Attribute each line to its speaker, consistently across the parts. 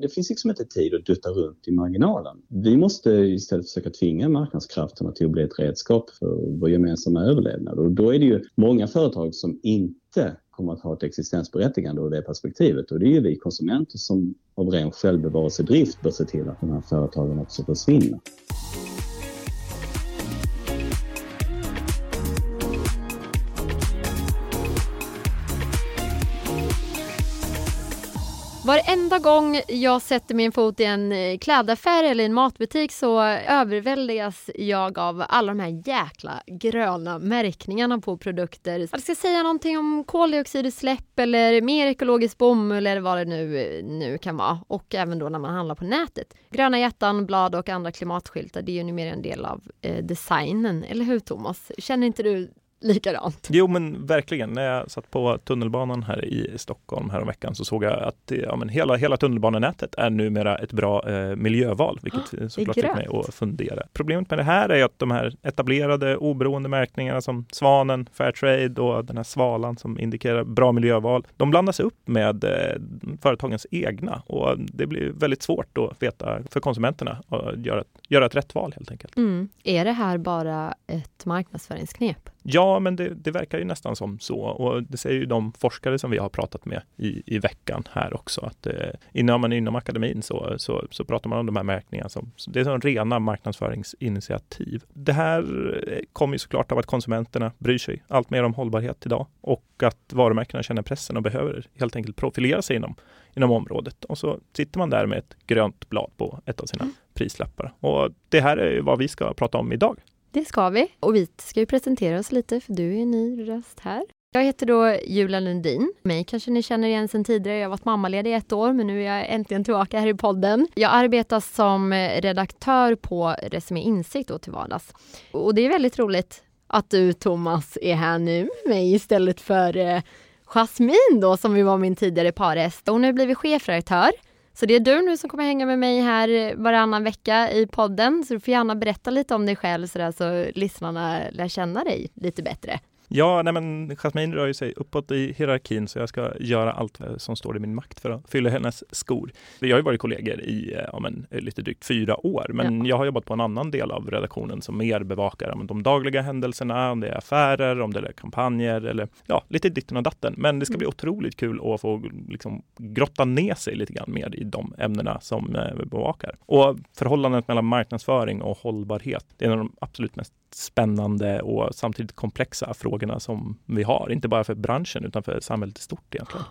Speaker 1: Det finns liksom inte tid att dutta runt i marginalen. Vi måste istället försöka tvinga marknadskrafterna till att bli ett redskap för vår gemensamma överlevnad. Och då är det ju många företag som inte kommer att ha ett existensberättigande ur det perspektivet. Och det är ju vi konsumenter som av ren självbevarelsedrift bör se till att de här företagen också försvinner.
Speaker 2: Varenda gång jag sätter min fot i en eh, klädaffär eller en matbutik så överväldigas jag av alla de här jäkla gröna märkningarna på produkter. Jag ska säga någonting om koldioxidutsläpp eller mer ekologisk bomull eller vad det nu, eh, nu kan vara. Och även då när man handlar på nätet. Gröna hjärtan, blad och andra klimatskyltar det är ju numera en del av eh, designen, eller hur Thomas? Känner inte du likadant.
Speaker 3: Jo men verkligen. När jag satt på tunnelbanan här i Stockholm häromveckan så såg jag att ja, men hela, hela tunnelbanenätet är numera ett bra eh, miljöval, vilket oh, såklart fick mig att fundera. Problemet med det här är att de här etablerade oberoende märkningarna som Svanen, Fairtrade och den här svalan som indikerar bra miljöval, de blandas upp med eh, företagens egna och det blir väldigt svårt att veta för konsumenterna och göra, göra ett rätt val helt enkelt.
Speaker 2: Mm. Är det här bara ett marknadsföringsknep?
Speaker 3: Ja, men det, det, verkar ju nästan som så och det säger ju de forskare som vi har pratat med i, i veckan här också att eh, inom, inom akademin så, så, så pratar man om de här märkningarna som det är som rena marknadsföringsinitiativ. Det här eh, kommer ju såklart av att konsumenterna bryr sig allt mer om hållbarhet idag och att varumärkena känner pressen och behöver helt enkelt profilera sig inom, inom området. Och så sitter man där med ett grönt blad på ett av sina mm. prislappar. Och det här är vad vi ska prata om idag.
Speaker 2: Det ska vi. Och vi ska ju presentera oss lite, för du är en ny röst här. Jag heter då Julia Lundin. Mig kanske ni känner igen sen tidigare. Jag har varit mammaledig i ett år, men nu är jag äntligen tillbaka här i podden. Jag arbetar som redaktör på Resumé Insikt då till vardags. Och det är väldigt roligt att du, Thomas, är här nu med mig istället för eh, Jasmin då, som ju var min tidigare parhäst. Hon har blivit chefredaktör så det är du nu som kommer hänga med mig här varannan vecka i podden. Så du får gärna berätta lite om dig själv så, där, så lyssnarna lär känna dig lite bättre.
Speaker 3: Ja, nej men Jasmine rör ju sig uppåt i hierarkin så jag ska göra allt som står i min makt för att fylla hennes skor. Vi har ju varit kollegor i eh, ja, men, lite drygt fyra år, men ja. jag har jobbat på en annan del av redaktionen som mer bevakar men, de dagliga händelserna, om det är affärer, om det är kampanjer eller ja, lite ditten och datten. Men det ska bli mm. otroligt kul att få liksom, grotta ner sig lite grann mer i de ämnena som eh, vi bevakar. Och förhållandet mellan marknadsföring och hållbarhet, det är en av de absolut mest spännande och samtidigt komplexa frågorna som vi har. Inte bara för branschen utan för samhället i stort egentligen.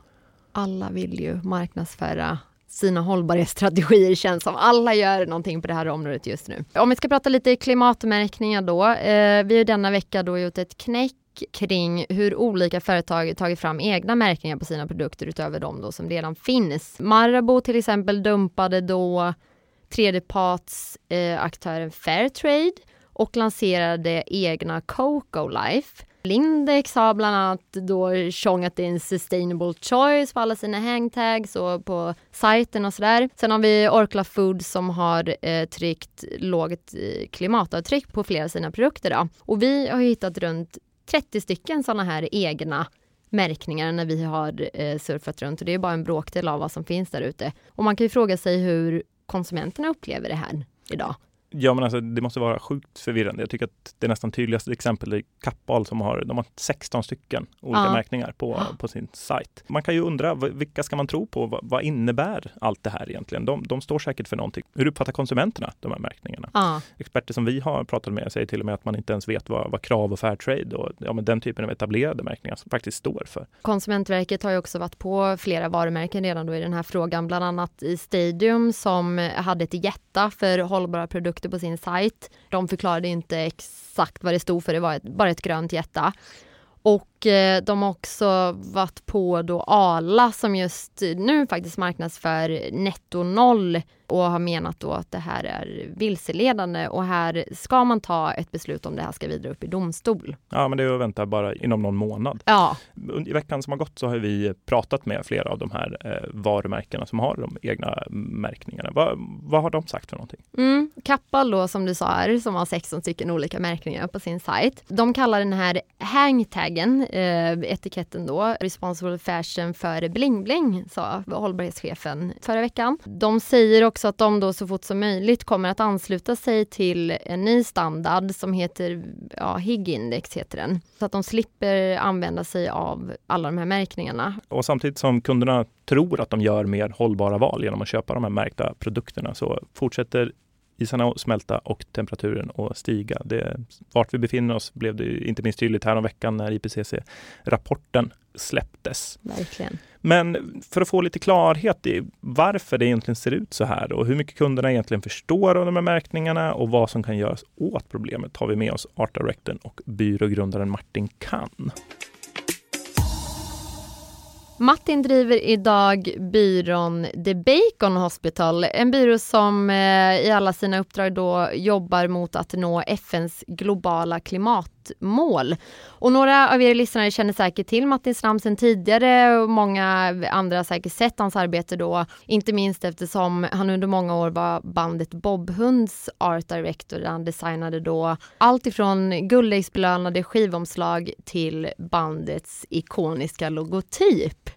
Speaker 2: Alla vill ju marknadsföra sina hållbarhetsstrategier känns som. Alla gör någonting på det här området just nu. Om vi ska prata lite klimatmärkningar då. Eh, vi har denna vecka då gjort ett knäck kring hur olika företag tagit fram egna märkningar på sina produkter utöver de då som redan finns. Marabou till exempel dumpade då tredjepartsaktören eh, Fairtrade och lanserade egna Coco Life. Lindex har bland annat då tjongat in Sustainable Choice på alla sina hangtags och på sajten och sådär. Sen har vi Orkla Food som har eh, tryckt lågt eh, klimatavtryck på flera av sina produkter. Då. Och vi har hittat runt 30 stycken sådana här egna märkningar när vi har eh, surfat runt och det är bara en bråkdel av vad som finns där ute. Och man kan ju fråga sig hur konsumenterna upplever det här idag.
Speaker 3: Ja, men alltså, det måste vara sjukt förvirrande. Jag tycker att det nästan tydligaste exempel är Kappahl som har, de har 16 stycken olika ja. märkningar på, på sin sajt. Man kan ju undra, vilka ska man tro på? Vad, vad innebär allt det här egentligen? De, de, står säkert för någonting. Hur uppfattar konsumenterna de här märkningarna? Ja. Experter som vi har pratat med säger till och med att man inte ens vet vad, vad krav och Fairtrade och ja, men den typen av etablerade märkningar som faktiskt står för.
Speaker 2: Konsumentverket har ju också varit på flera varumärken redan då i den här frågan, bland annat i Stadium som hade ett jätta för hållbara produkter sökte på sin sajt. De förklarade inte exakt vad det stod för, det var ett, bara ett grönt hjärta. Och de har också varit på då Ala som just nu faktiskt marknadsför netto noll och har menat då att det här är vilseledande och här ska man ta ett beslut om det här ska vidare upp i domstol.
Speaker 3: Ja, men det är att vänta bara inom någon månad.
Speaker 2: Ja.
Speaker 3: I veckan som har gått så har vi pratat med flera av de här eh, varumärkena som har de egna märkningarna. Va, vad har de sagt för någonting?
Speaker 2: Mm, Kappahl då som du sa är som har 16 stycken olika märkningar på sin sajt. De kallar den här hangtaggen eh, etiketten då, Responsible Fashion för Bling Bling, sa hållbarhetschefen förra veckan. De säger också att de då så fort som möjligt kommer att ansluta sig till en ny standard som heter ja, HIG-index heter den. Så att de slipper använda sig av alla de här märkningarna.
Speaker 3: Och samtidigt som kunderna tror att de gör mer hållbara val genom att köpa de här märkta produkterna så fortsätter isarna att smälta och temperaturen att stiga. Det, vart vi befinner oss blev det inte minst tydligt här om veckan när IPCC-rapporten släpptes.
Speaker 2: Verkligen.
Speaker 3: Men för att få lite klarhet i varför det egentligen ser ut så här och hur mycket kunderna egentligen förstår av de här märkningarna och vad som kan göras åt problemet har vi med oss Art Directorn och byrågrundaren Martin Kann.
Speaker 2: Martin driver idag byrån The Bacon Hospital, en byrå som eh, i alla sina uppdrag då jobbar mot att nå FNs globala mål. Och några av er lyssnare känner säkert till Martins namn sedan tidigare och många andra har säkert sett hans arbete då, inte minst eftersom han under många år var bandet Bobhunds art director. Han designade då allt ifrån Guldäggsbelönade skivomslag till bandets ikoniska logotyp.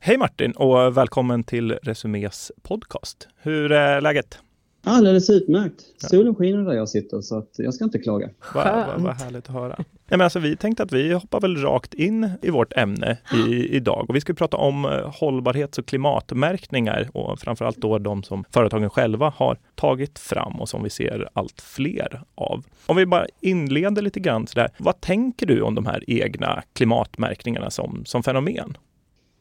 Speaker 3: Hej Martin och välkommen till Resumés podcast. Hur är läget?
Speaker 1: Alldeles utmärkt. Solen skiner där jag sitter så att jag ska inte klaga.
Speaker 3: Vad va, va härligt att höra. Ja, men alltså, vi tänkte att vi hoppar väl rakt in i vårt ämne i, idag och vi ska prata om eh, hållbarhets och klimatmärkningar och framförallt då de som företagen själva har tagit fram och som vi ser allt fler av. Om vi bara inleder lite grann så där. Vad tänker du om de här egna klimatmärkningarna som, som fenomen?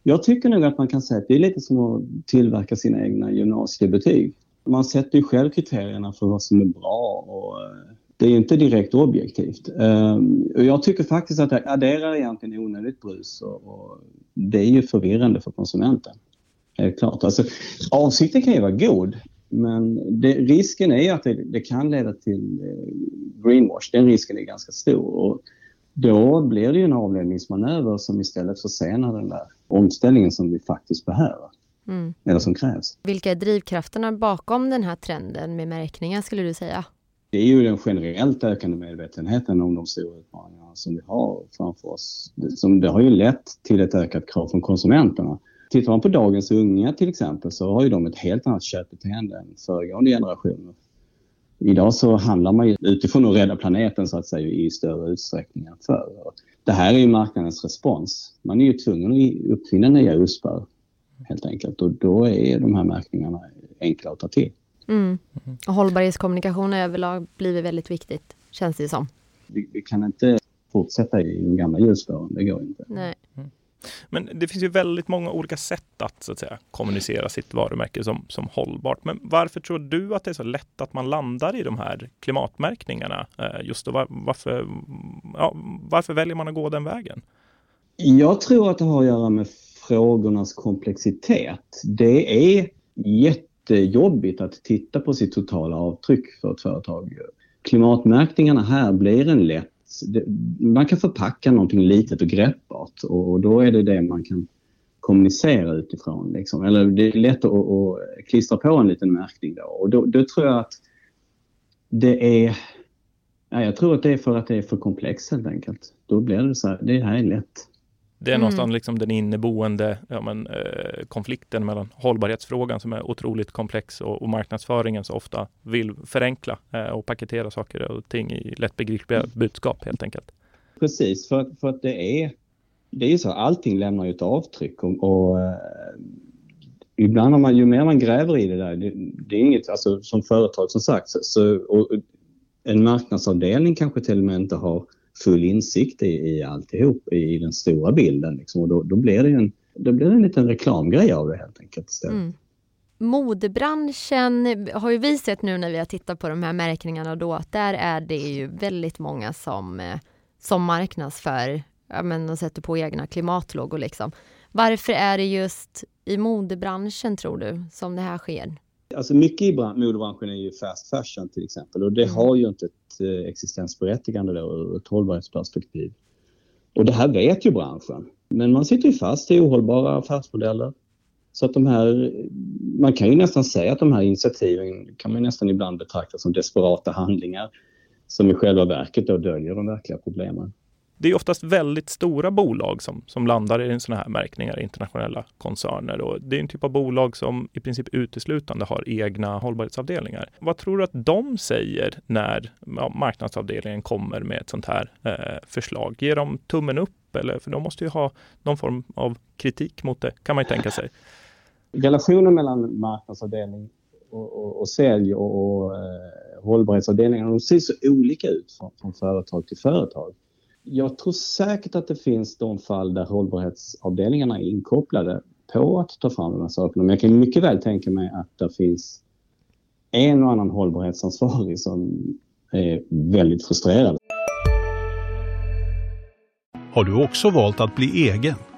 Speaker 1: Jag tycker nog att man kan säga att det är lite som att tillverka sina egna gymnasiebetyg. Man sätter ju själv kriterierna för vad som är bra och eh, det är inte direkt objektivt. Ehm, och jag tycker faktiskt att det adderar egentligen onödigt brus och det är ju förvirrande för konsumenten. Helt klart. Alltså, avsikten kan ju vara god men det, risken är att det, det, kan leda till eh, greenwash. Den risken är ganska stor. Och då blir det ju en avledningsmanöver som istället försenar den där omställningen som vi faktiskt behöver. Mm. Eller som krävs.
Speaker 2: Vilka är drivkrafterna bakom den här trenden med märkningar skulle du säga?
Speaker 1: Det är ju den generellt ökande medvetenheten om de stora utmaningarna som vi har framför oss. Det, det har ju lett till ett ökat krav från konsumenterna. Tittar man på dagens unga till exempel så har ju de ett helt annat köpbeteende än föregående generationer. Idag så handlar man ju utifrån att rädda planeten så att säga i större utsträckning än förr. Det här är ju marknadens respons. Man är ju tvungen att uppfinna nya uspar helt enkelt och då är de här märkningarna enkla att ta till.
Speaker 2: Mm. Och hållbarhetskommunikation överlag blivit väldigt viktigt, känns det som.
Speaker 1: Vi, vi kan inte fortsätta i de gamla hjulspåren, det går inte.
Speaker 2: Nej. Mm.
Speaker 3: Men det finns ju väldigt många olika sätt att, så att säga, kommunicera sitt varumärke som, som hållbart. Men varför tror du att det är så lätt att man landar i de här klimatmärkningarna? Eh, just då, var, varför, ja, varför väljer man att gå den vägen?
Speaker 1: Jag tror att det har att göra med frågornas komplexitet. Det är jättejobbigt att titta på sitt totala avtryck för ett företag. Klimatmärkningarna här blir en lätt man kan förpacka någonting litet och greppbart och då är det det man kan kommunicera utifrån. Liksom. Eller det är lätt att, att klistra på en liten märkning då och då, då tror jag att det är Ja, jag tror att det är för att det är för komplext helt enkelt. Då blir det så här, det här är lätt.
Speaker 3: Det är mm. någonstans liksom den inneboende ja, men, eh, konflikten mellan hållbarhetsfrågan som är otroligt komplex och, och marknadsföringen som ofta vill förenkla eh, och paketera saker och ting i lättbegripliga mm. budskap helt enkelt.
Speaker 1: Precis, för, för att det är, det är ju så allting lämnar ju ett avtryck och, och eh, ibland har man, ju mer man gräver i det där, det, det är inget, alltså som företag som sagt, så, och, en marknadsavdelning kanske till och med inte har full insikt i, i alltihop, i, i den stora bilden. Liksom. Och då, då, blir det en, då blir det en liten reklamgrej av det helt enkelt istället. Mm.
Speaker 2: Modebranschen har ju vi sett nu när vi har tittat på de här märkningarna då att där är det ju väldigt många som, eh, som marknadsför, ja men de sätter på egna klimatloggor liksom. Varför är det just i modebranschen tror du som det här sker?
Speaker 1: Alltså mycket i modebranschen är ju fast fashion till exempel och det mm. har ju inte ett eh, existensberättigande då ur ett hållbarhetsperspektiv. Och det här vet ju branschen. Men man sitter ju fast i ohållbara affärsmodeller. Så att de här, man kan ju nästan säga att de här initiativen kan man nästan ibland betrakta som desperata handlingar som i själva verket då döljer de verkliga problemen
Speaker 3: det är oftast väldigt stora bolag som, som landar i sådana här märkningar, internationella koncerner. Och det är en typ av bolag som i princip uteslutande har egna hållbarhetsavdelningar. Vad tror du att de säger när ja, marknadsavdelningen kommer med ett sånt här eh, förslag? Ger de tummen upp? Eller, för de måste ju ha någon form av kritik mot det, kan man ju tänka sig.
Speaker 1: Relationen mellan marknadsavdelning och, och, och sälj och, och eh, hållbarhetsavdelningarna, de ser så olika ut från, från företag till företag jag tror säkert att det finns de fall där hållbarhetsavdelningarna är inkopplade på att ta fram de här sakerna. Men jag kan mycket väl tänka mig att det finns en och annan hållbarhetsansvarig som är väldigt frustrerad.
Speaker 4: Har du också valt att bli egen?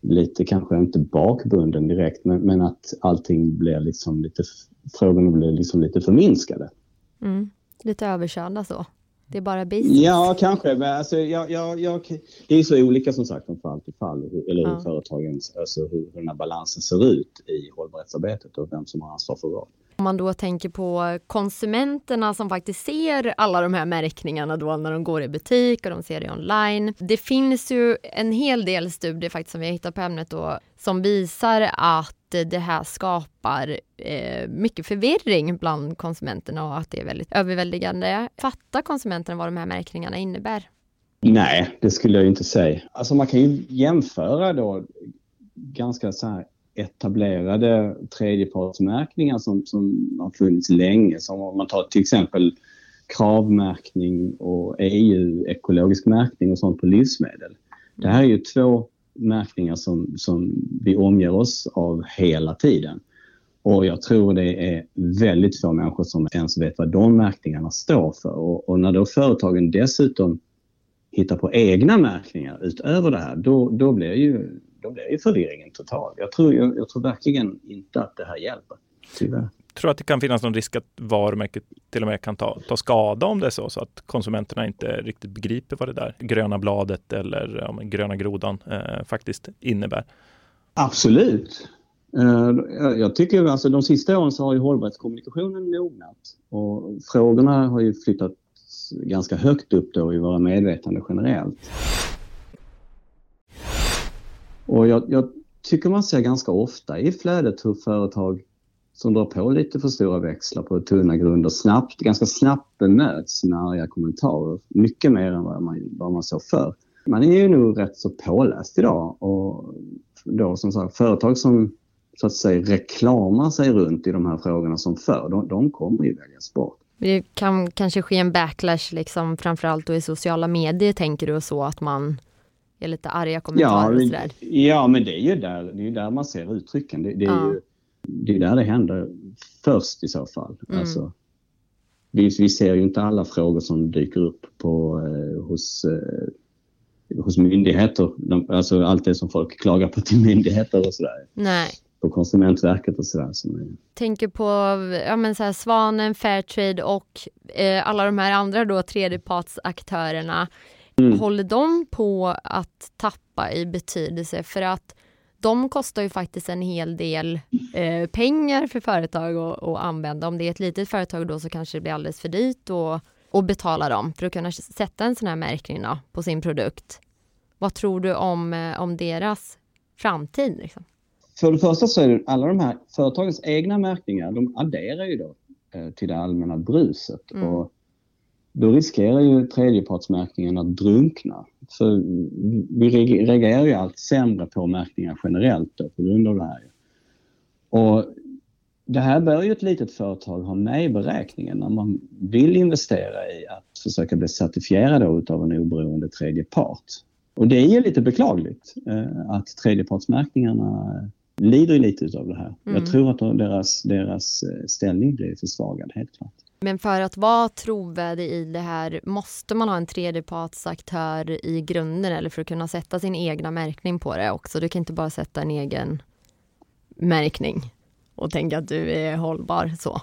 Speaker 1: lite kanske inte bakbunden direkt, men, men att allting blir liksom lite frågorna blir liksom lite förminskade.
Speaker 2: Mm. Lite överkörda så. Det är bara basics.
Speaker 1: Ja, kanske. Men alltså, jag, jag, jag, det är så olika som sagt från fall till fall, eller hur ja. företagens, alltså hur den här balansen ser ut i hållbarhetsarbetet och vem som har ansvar för vad.
Speaker 2: Om man då tänker på konsumenterna som faktiskt ser alla de här märkningarna då när de går i butik och de ser det online. Det finns ju en hel del studier faktiskt som vi har hittat på ämnet då som visar att det här skapar eh, mycket förvirring bland konsumenterna och att det är väldigt överväldigande. Fattar konsumenterna vad de här märkningarna innebär?
Speaker 1: Nej, det skulle jag inte säga. Alltså man kan ju jämföra då ganska så här etablerade tredjepartsmärkningar som, som har funnits länge. Som om man tar till exempel kravmärkning och EU ekologisk märkning och sånt på livsmedel. Det här är ju två märkningar som, som vi omger oss av hela tiden. Och jag tror det är väldigt få människor som ens vet vad de märkningarna står för. Och, och när då företagen dessutom hittar på egna märkningar utöver det här, då, då, blir, ju, då blir ju förvirringen total. Jag tror, jag, jag tror verkligen inte att det här hjälper, tyvärr
Speaker 3: tror att det kan finnas någon risk att varumärket till och med kan ta, ta skada om det är så, så att konsumenterna inte riktigt begriper vad det där gröna bladet eller ja, gröna grodan eh, faktiskt innebär?
Speaker 1: Absolut. Eh, jag tycker alltså de sista åren så har ju hållbarhetskommunikationen mognat och frågorna har ju flyttat ganska högt upp då i våra medvetande generellt. Och jag, jag tycker man ser ganska ofta i flödet hur företag som drar på lite för stora växlar på tunna grunder snabbt, ganska snabbt bemöts med arga kommentarer. Mycket mer än vad man, vad man såg förr. Man är ju nog rätt så påläst idag och då som sagt företag som så att säga reklamar sig runt i de här frågorna som förr, de, de kommer ju väljas bort.
Speaker 2: Det kan kanske ske en backlash liksom framförallt då i sociala medier tänker du så att man är lite arga kommentarer ja, och sådär?
Speaker 1: Ja, men det är ju där, det är där man ser uttrycken. Det, det är ja. ju det är där det händer först i så fall. Mm. Alltså, vi, vi ser ju inte alla frågor som dyker upp på, eh, hos, eh, hos myndigheter. De, alltså allt det som folk klagar på till myndigheter och sådär.
Speaker 2: Nej.
Speaker 1: På Konsumentverket och sådär. Som är...
Speaker 2: Tänker på ja, men så här, Svanen, Fairtrade och eh, alla de här andra då tredjepartsaktörerna. Mm. Håller de på att tappa i betydelse för att de kostar ju faktiskt en hel del eh, pengar för företag att, att, använda. Om det är ett litet företag då så kanske det blir alldeles för dyrt att, att betala dem för att kunna sätta en sån här märkning då, på sin produkt. Vad tror du om, eh, om deras framtid? Liksom?
Speaker 1: För det första så är det alla de här företagens egna märkningar, de adderar ju då eh, till det allmänna bruset. Mm. Och då riskerar ju tredjepartsmärkningen att drunkna. För vi reagerar ju allt sämre på märkningar generellt då, på grund av det här. Och det här bör ju ett litet företag ha med i beräkningen när man vill investera i att försöka bli certifierad av en oberoende tredje part. Och det är ju lite beklagligt eh, att tredjepartsmärkningarna lider lite av det här. Mm. Jag tror att deras, deras eh, ställning blir försvagad, helt klart.
Speaker 2: Men för att vara trovärdig i det här, måste man ha en tredjepartsaktör i grunden eller för att kunna sätta sin egna märkning på det också? Du kan inte bara sätta en egen märkning och tänka att du är hållbar så?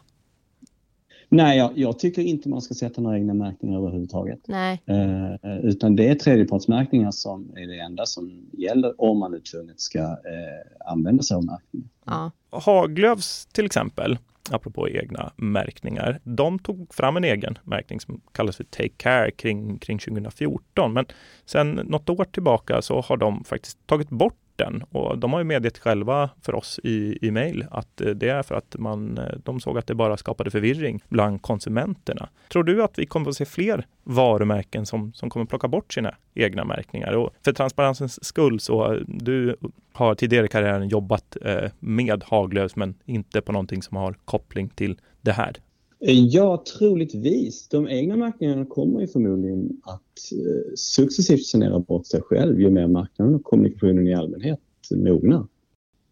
Speaker 1: Nej, jag, jag, tycker inte man ska sätta några egna märkningar överhuvudtaget.
Speaker 2: Nej.
Speaker 1: Eh, utan det är tredjepartsmärkningar som är det enda som gäller om man är tvunget ska eh, använda sig av märkningar.
Speaker 3: Ja. Haglöfs till exempel, apropå egna märkningar, de tog fram en egen märkning som kallas för Take Care kring, kring 2014. Men sen något år tillbaka så har de faktiskt tagit bort rapporten och de har ju medgett själva för oss i, i mejl att eh, det är för att man, eh, de såg att det bara skapade förvirring bland konsumenterna. Tror du att vi kommer att se fler varumärken som, som kommer plocka bort sina egna märkningar? Och för transparensens skull så eh, du har tidigare i karriären jobbat eh, med Haglöfs men inte på någonting som har koppling till det här.
Speaker 1: Eh, ja, troligtvis. De egna märkningarna kommer ju förmodligen att eh, successivt sanera bort sig själv ju mer marknaden och kommunikationen i allmänhet mognar.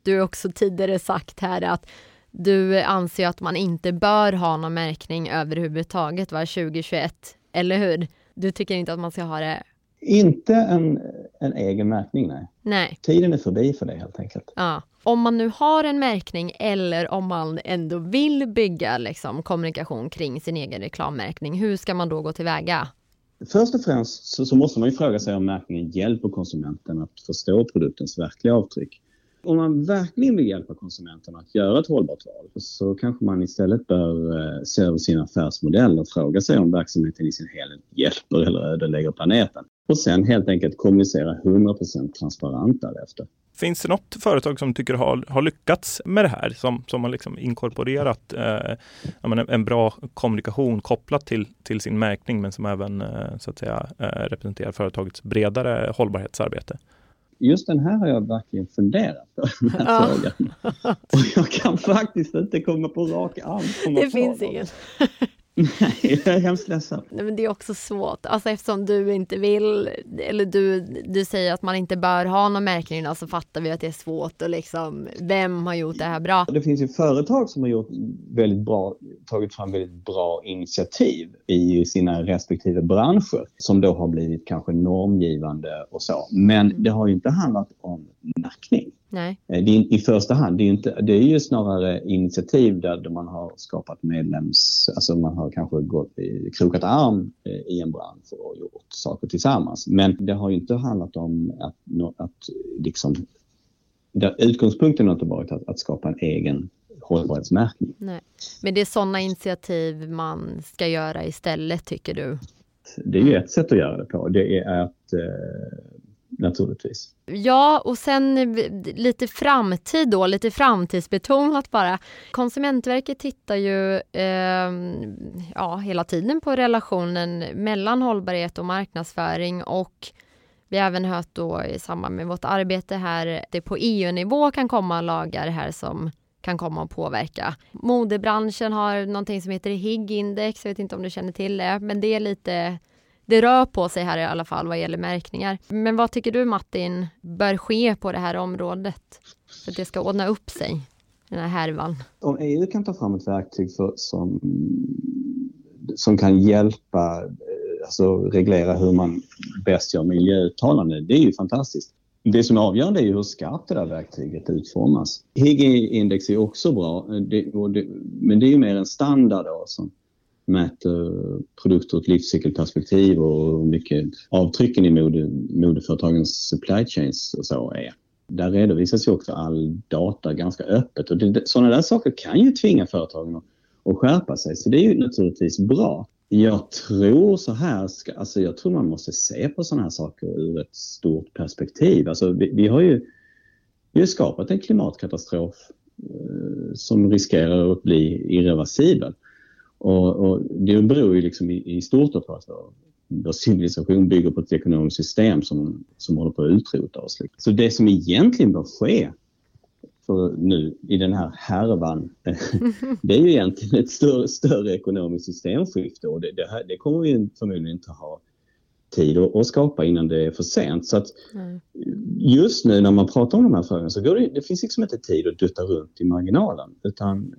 Speaker 2: Du har också tidigare sagt här att du anser att man inte bör ha någon märkning överhuvudtaget var 2021, eller hur? Du tycker inte att man ska ha det?
Speaker 1: Inte en, en egen märkning, nej.
Speaker 2: nej.
Speaker 1: Tiden är förbi för det helt enkelt.
Speaker 2: Ja om man nu har en märkning eller om man ändå vill bygga liksom, kommunikation kring sin egen reklammärkning, hur ska man då gå tillväga?
Speaker 1: Först och främst så, så måste man ju fråga sig om märkningen hjälper konsumenten att förstå produktens verkliga avtryck. Om man verkligen vill hjälpa konsumenten att göra ett hållbart val så kanske man istället bör eh, se över sin affärsmodell och fråga sig om verksamheten i sin helhet hjälper eller ödelägger planeten. Och sen helt enkelt kommunicera 100% transparent därefter.
Speaker 3: Finns det något företag som tycker har, har lyckats med det här, som, som har liksom inkorporerat eh, menar, en bra kommunikation kopplat till, till sin märkning, men som även eh, så att säga, eh, representerar företagets bredare hållbarhetsarbete?
Speaker 1: Just den här har jag verkligen funderat på, den här ja. frågan. Och jag kan faktiskt inte komma på rak arm.
Speaker 2: Det finns ingen.
Speaker 1: Nej, jag är hemskt ledsen.
Speaker 2: Nej, men det är också svårt. Alltså eftersom du inte vill, eller du, du säger att man inte bör ha någon märkning, så fattar vi att det är svårt och liksom, vem har gjort det här bra?
Speaker 1: Det finns ju företag som har gjort väldigt bra, tagit fram väldigt bra initiativ i sina respektive branscher som då har blivit kanske normgivande och så. Men det har ju inte handlat om märkning.
Speaker 2: Nej.
Speaker 1: Eh, det är, I första hand, det är, inte, det är ju snarare initiativ där man har skapat medlems... Alltså man har kanske gått i, krokat arm eh, i en bransch och gjort saker tillsammans. Men det har ju inte handlat om att, att liksom... Där utgångspunkten har inte varit att, att skapa en egen hållbarhetsmärkning.
Speaker 2: Nej. Men det är sådana initiativ man ska göra istället, tycker du?
Speaker 1: Det är ju ett sätt att göra det på. Det är att eh, naturligtvis.
Speaker 2: Ja, och sen lite framtid då, lite framtidsbetonat bara. Konsumentverket tittar ju eh, ja, hela tiden på relationen mellan hållbarhet och marknadsföring och vi har även hört då i samband med vårt arbete här, det på EU-nivå kan komma lagar här som kan komma att påverka. Modebranschen har någonting som heter HIG-index, jag vet inte om du känner till det, men det är lite det rör på sig här i alla fall vad gäller märkningar. Men vad tycker du Martin bör ske på det här området för att det ska ordna upp sig, den här härvan?
Speaker 1: Om EU kan ta fram ett verktyg för, som, som kan hjälpa, eh, alltså reglera hur man bäst gör miljöuttalanden, det är ju fantastiskt. Det som är avgörande är ju hur skarpt det där verktyget utformas. HIG-index är också bra, eh, det, det, men det är ju mer en standard då, som mäter produkter ur ett livscykelperspektiv och hur mycket avtrycken i mode, modeföretagens supply chains och så är. Där redovisas ju också all data ganska öppet och det, sådana där saker kan ju tvinga företagen att, att skärpa sig så det är ju naturligtvis bra. Jag tror så här, ska, alltså jag tror man måste se på sådana här saker ur ett stort perspektiv. Alltså vi, vi har ju vi har skapat en klimatkatastrof eh, som riskerar att bli irreversibel. Och, och det beror ju liksom i, i stort på att vår, civilisation bygger på ett ekonomiskt system som, som håller på att utrota oss. Så det som egentligen bör ske för nu i den här härvan, det är ju egentligen ett större, större ekonomiskt systemskifte och det, det, här, det kommer vi förmodligen inte ha tid att, skapa innan det är för sent. Så att just nu när man pratar om de här frågorna så går det, det finns liksom inte tid att dutta runt i marginalen utan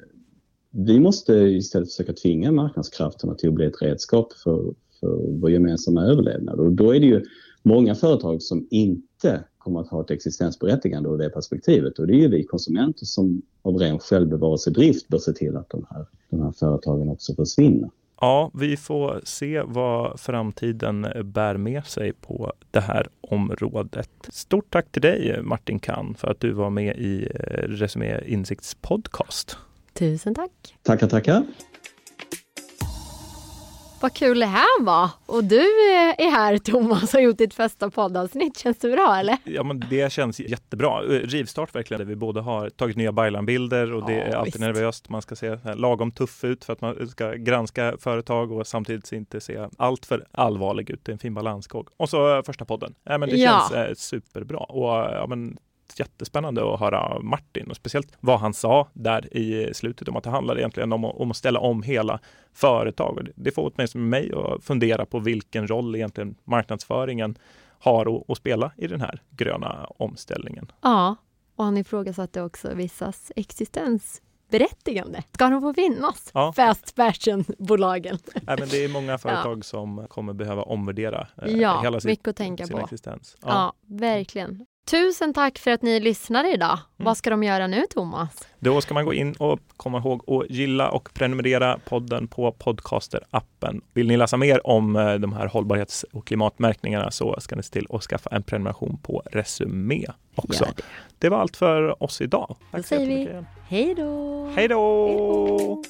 Speaker 1: vi måste istället försöka tvinga marknadskrafterna till att bli ett redskap för, för vår gemensamma överlevnad. Och då är det ju många företag som inte kommer att ha ett existensberättigande ur det perspektivet. Och det är ju vi konsumenter som av ren självbevarelsedrift bör se till att de här, de här företagen också försvinner.
Speaker 3: Ja, vi får se vad framtiden bär med sig på det här området. Stort tack till dig Martin Kahn för att du var med i eh, Resumé Insikts podcast.
Speaker 2: Tusen tack.
Speaker 1: Tackar, tackar.
Speaker 2: Vad kul det här var! Och du är här Thomas och har gjort ditt första poddavsnitt. Känns det bra eller?
Speaker 3: Ja men det känns jättebra. Eh, rivstart verkligen. Där vi båda har tagit nya Baylan-bilder och det ja, är alltid visst. nervöst. Man ska se lagom tuff ut för att man ska granska företag och samtidigt inte se allt för allvarlig ut. Det är en fin balansgång. Och så första podden. Ja, men det känns ja. superbra. Och ja, men jättespännande att höra Martin och speciellt vad han sa där i slutet om att det handlar egentligen om, om att ställa om hela företag. Det får åtminstone mig att fundera på vilken roll egentligen marknadsföringen har att, att spela i den här gröna omställningen.
Speaker 2: Ja, och han ifrågasatte också vissas existens berättigande. Ska de få finnas? Ja. Fast fashion-bolagen.
Speaker 3: Nej, men det är många företag ja. som kommer behöva omvärdera eh, ja, hela sin, mycket att tänka sin på. existens.
Speaker 2: Ja. ja, verkligen. Tusen tack för att ni lyssnade idag. Mm. Vad ska de göra nu, Thomas?
Speaker 3: Då ska man gå in och komma ihåg att gilla och prenumerera podden på Podcaster-appen. Vill ni läsa mer om eh, de här hållbarhets och klimatmärkningarna så ska ni se till att skaffa en prenumeration på Resumé också. Det. det. var allt för oss idag.
Speaker 2: Tack då säger vi hej då!
Speaker 3: Hej då!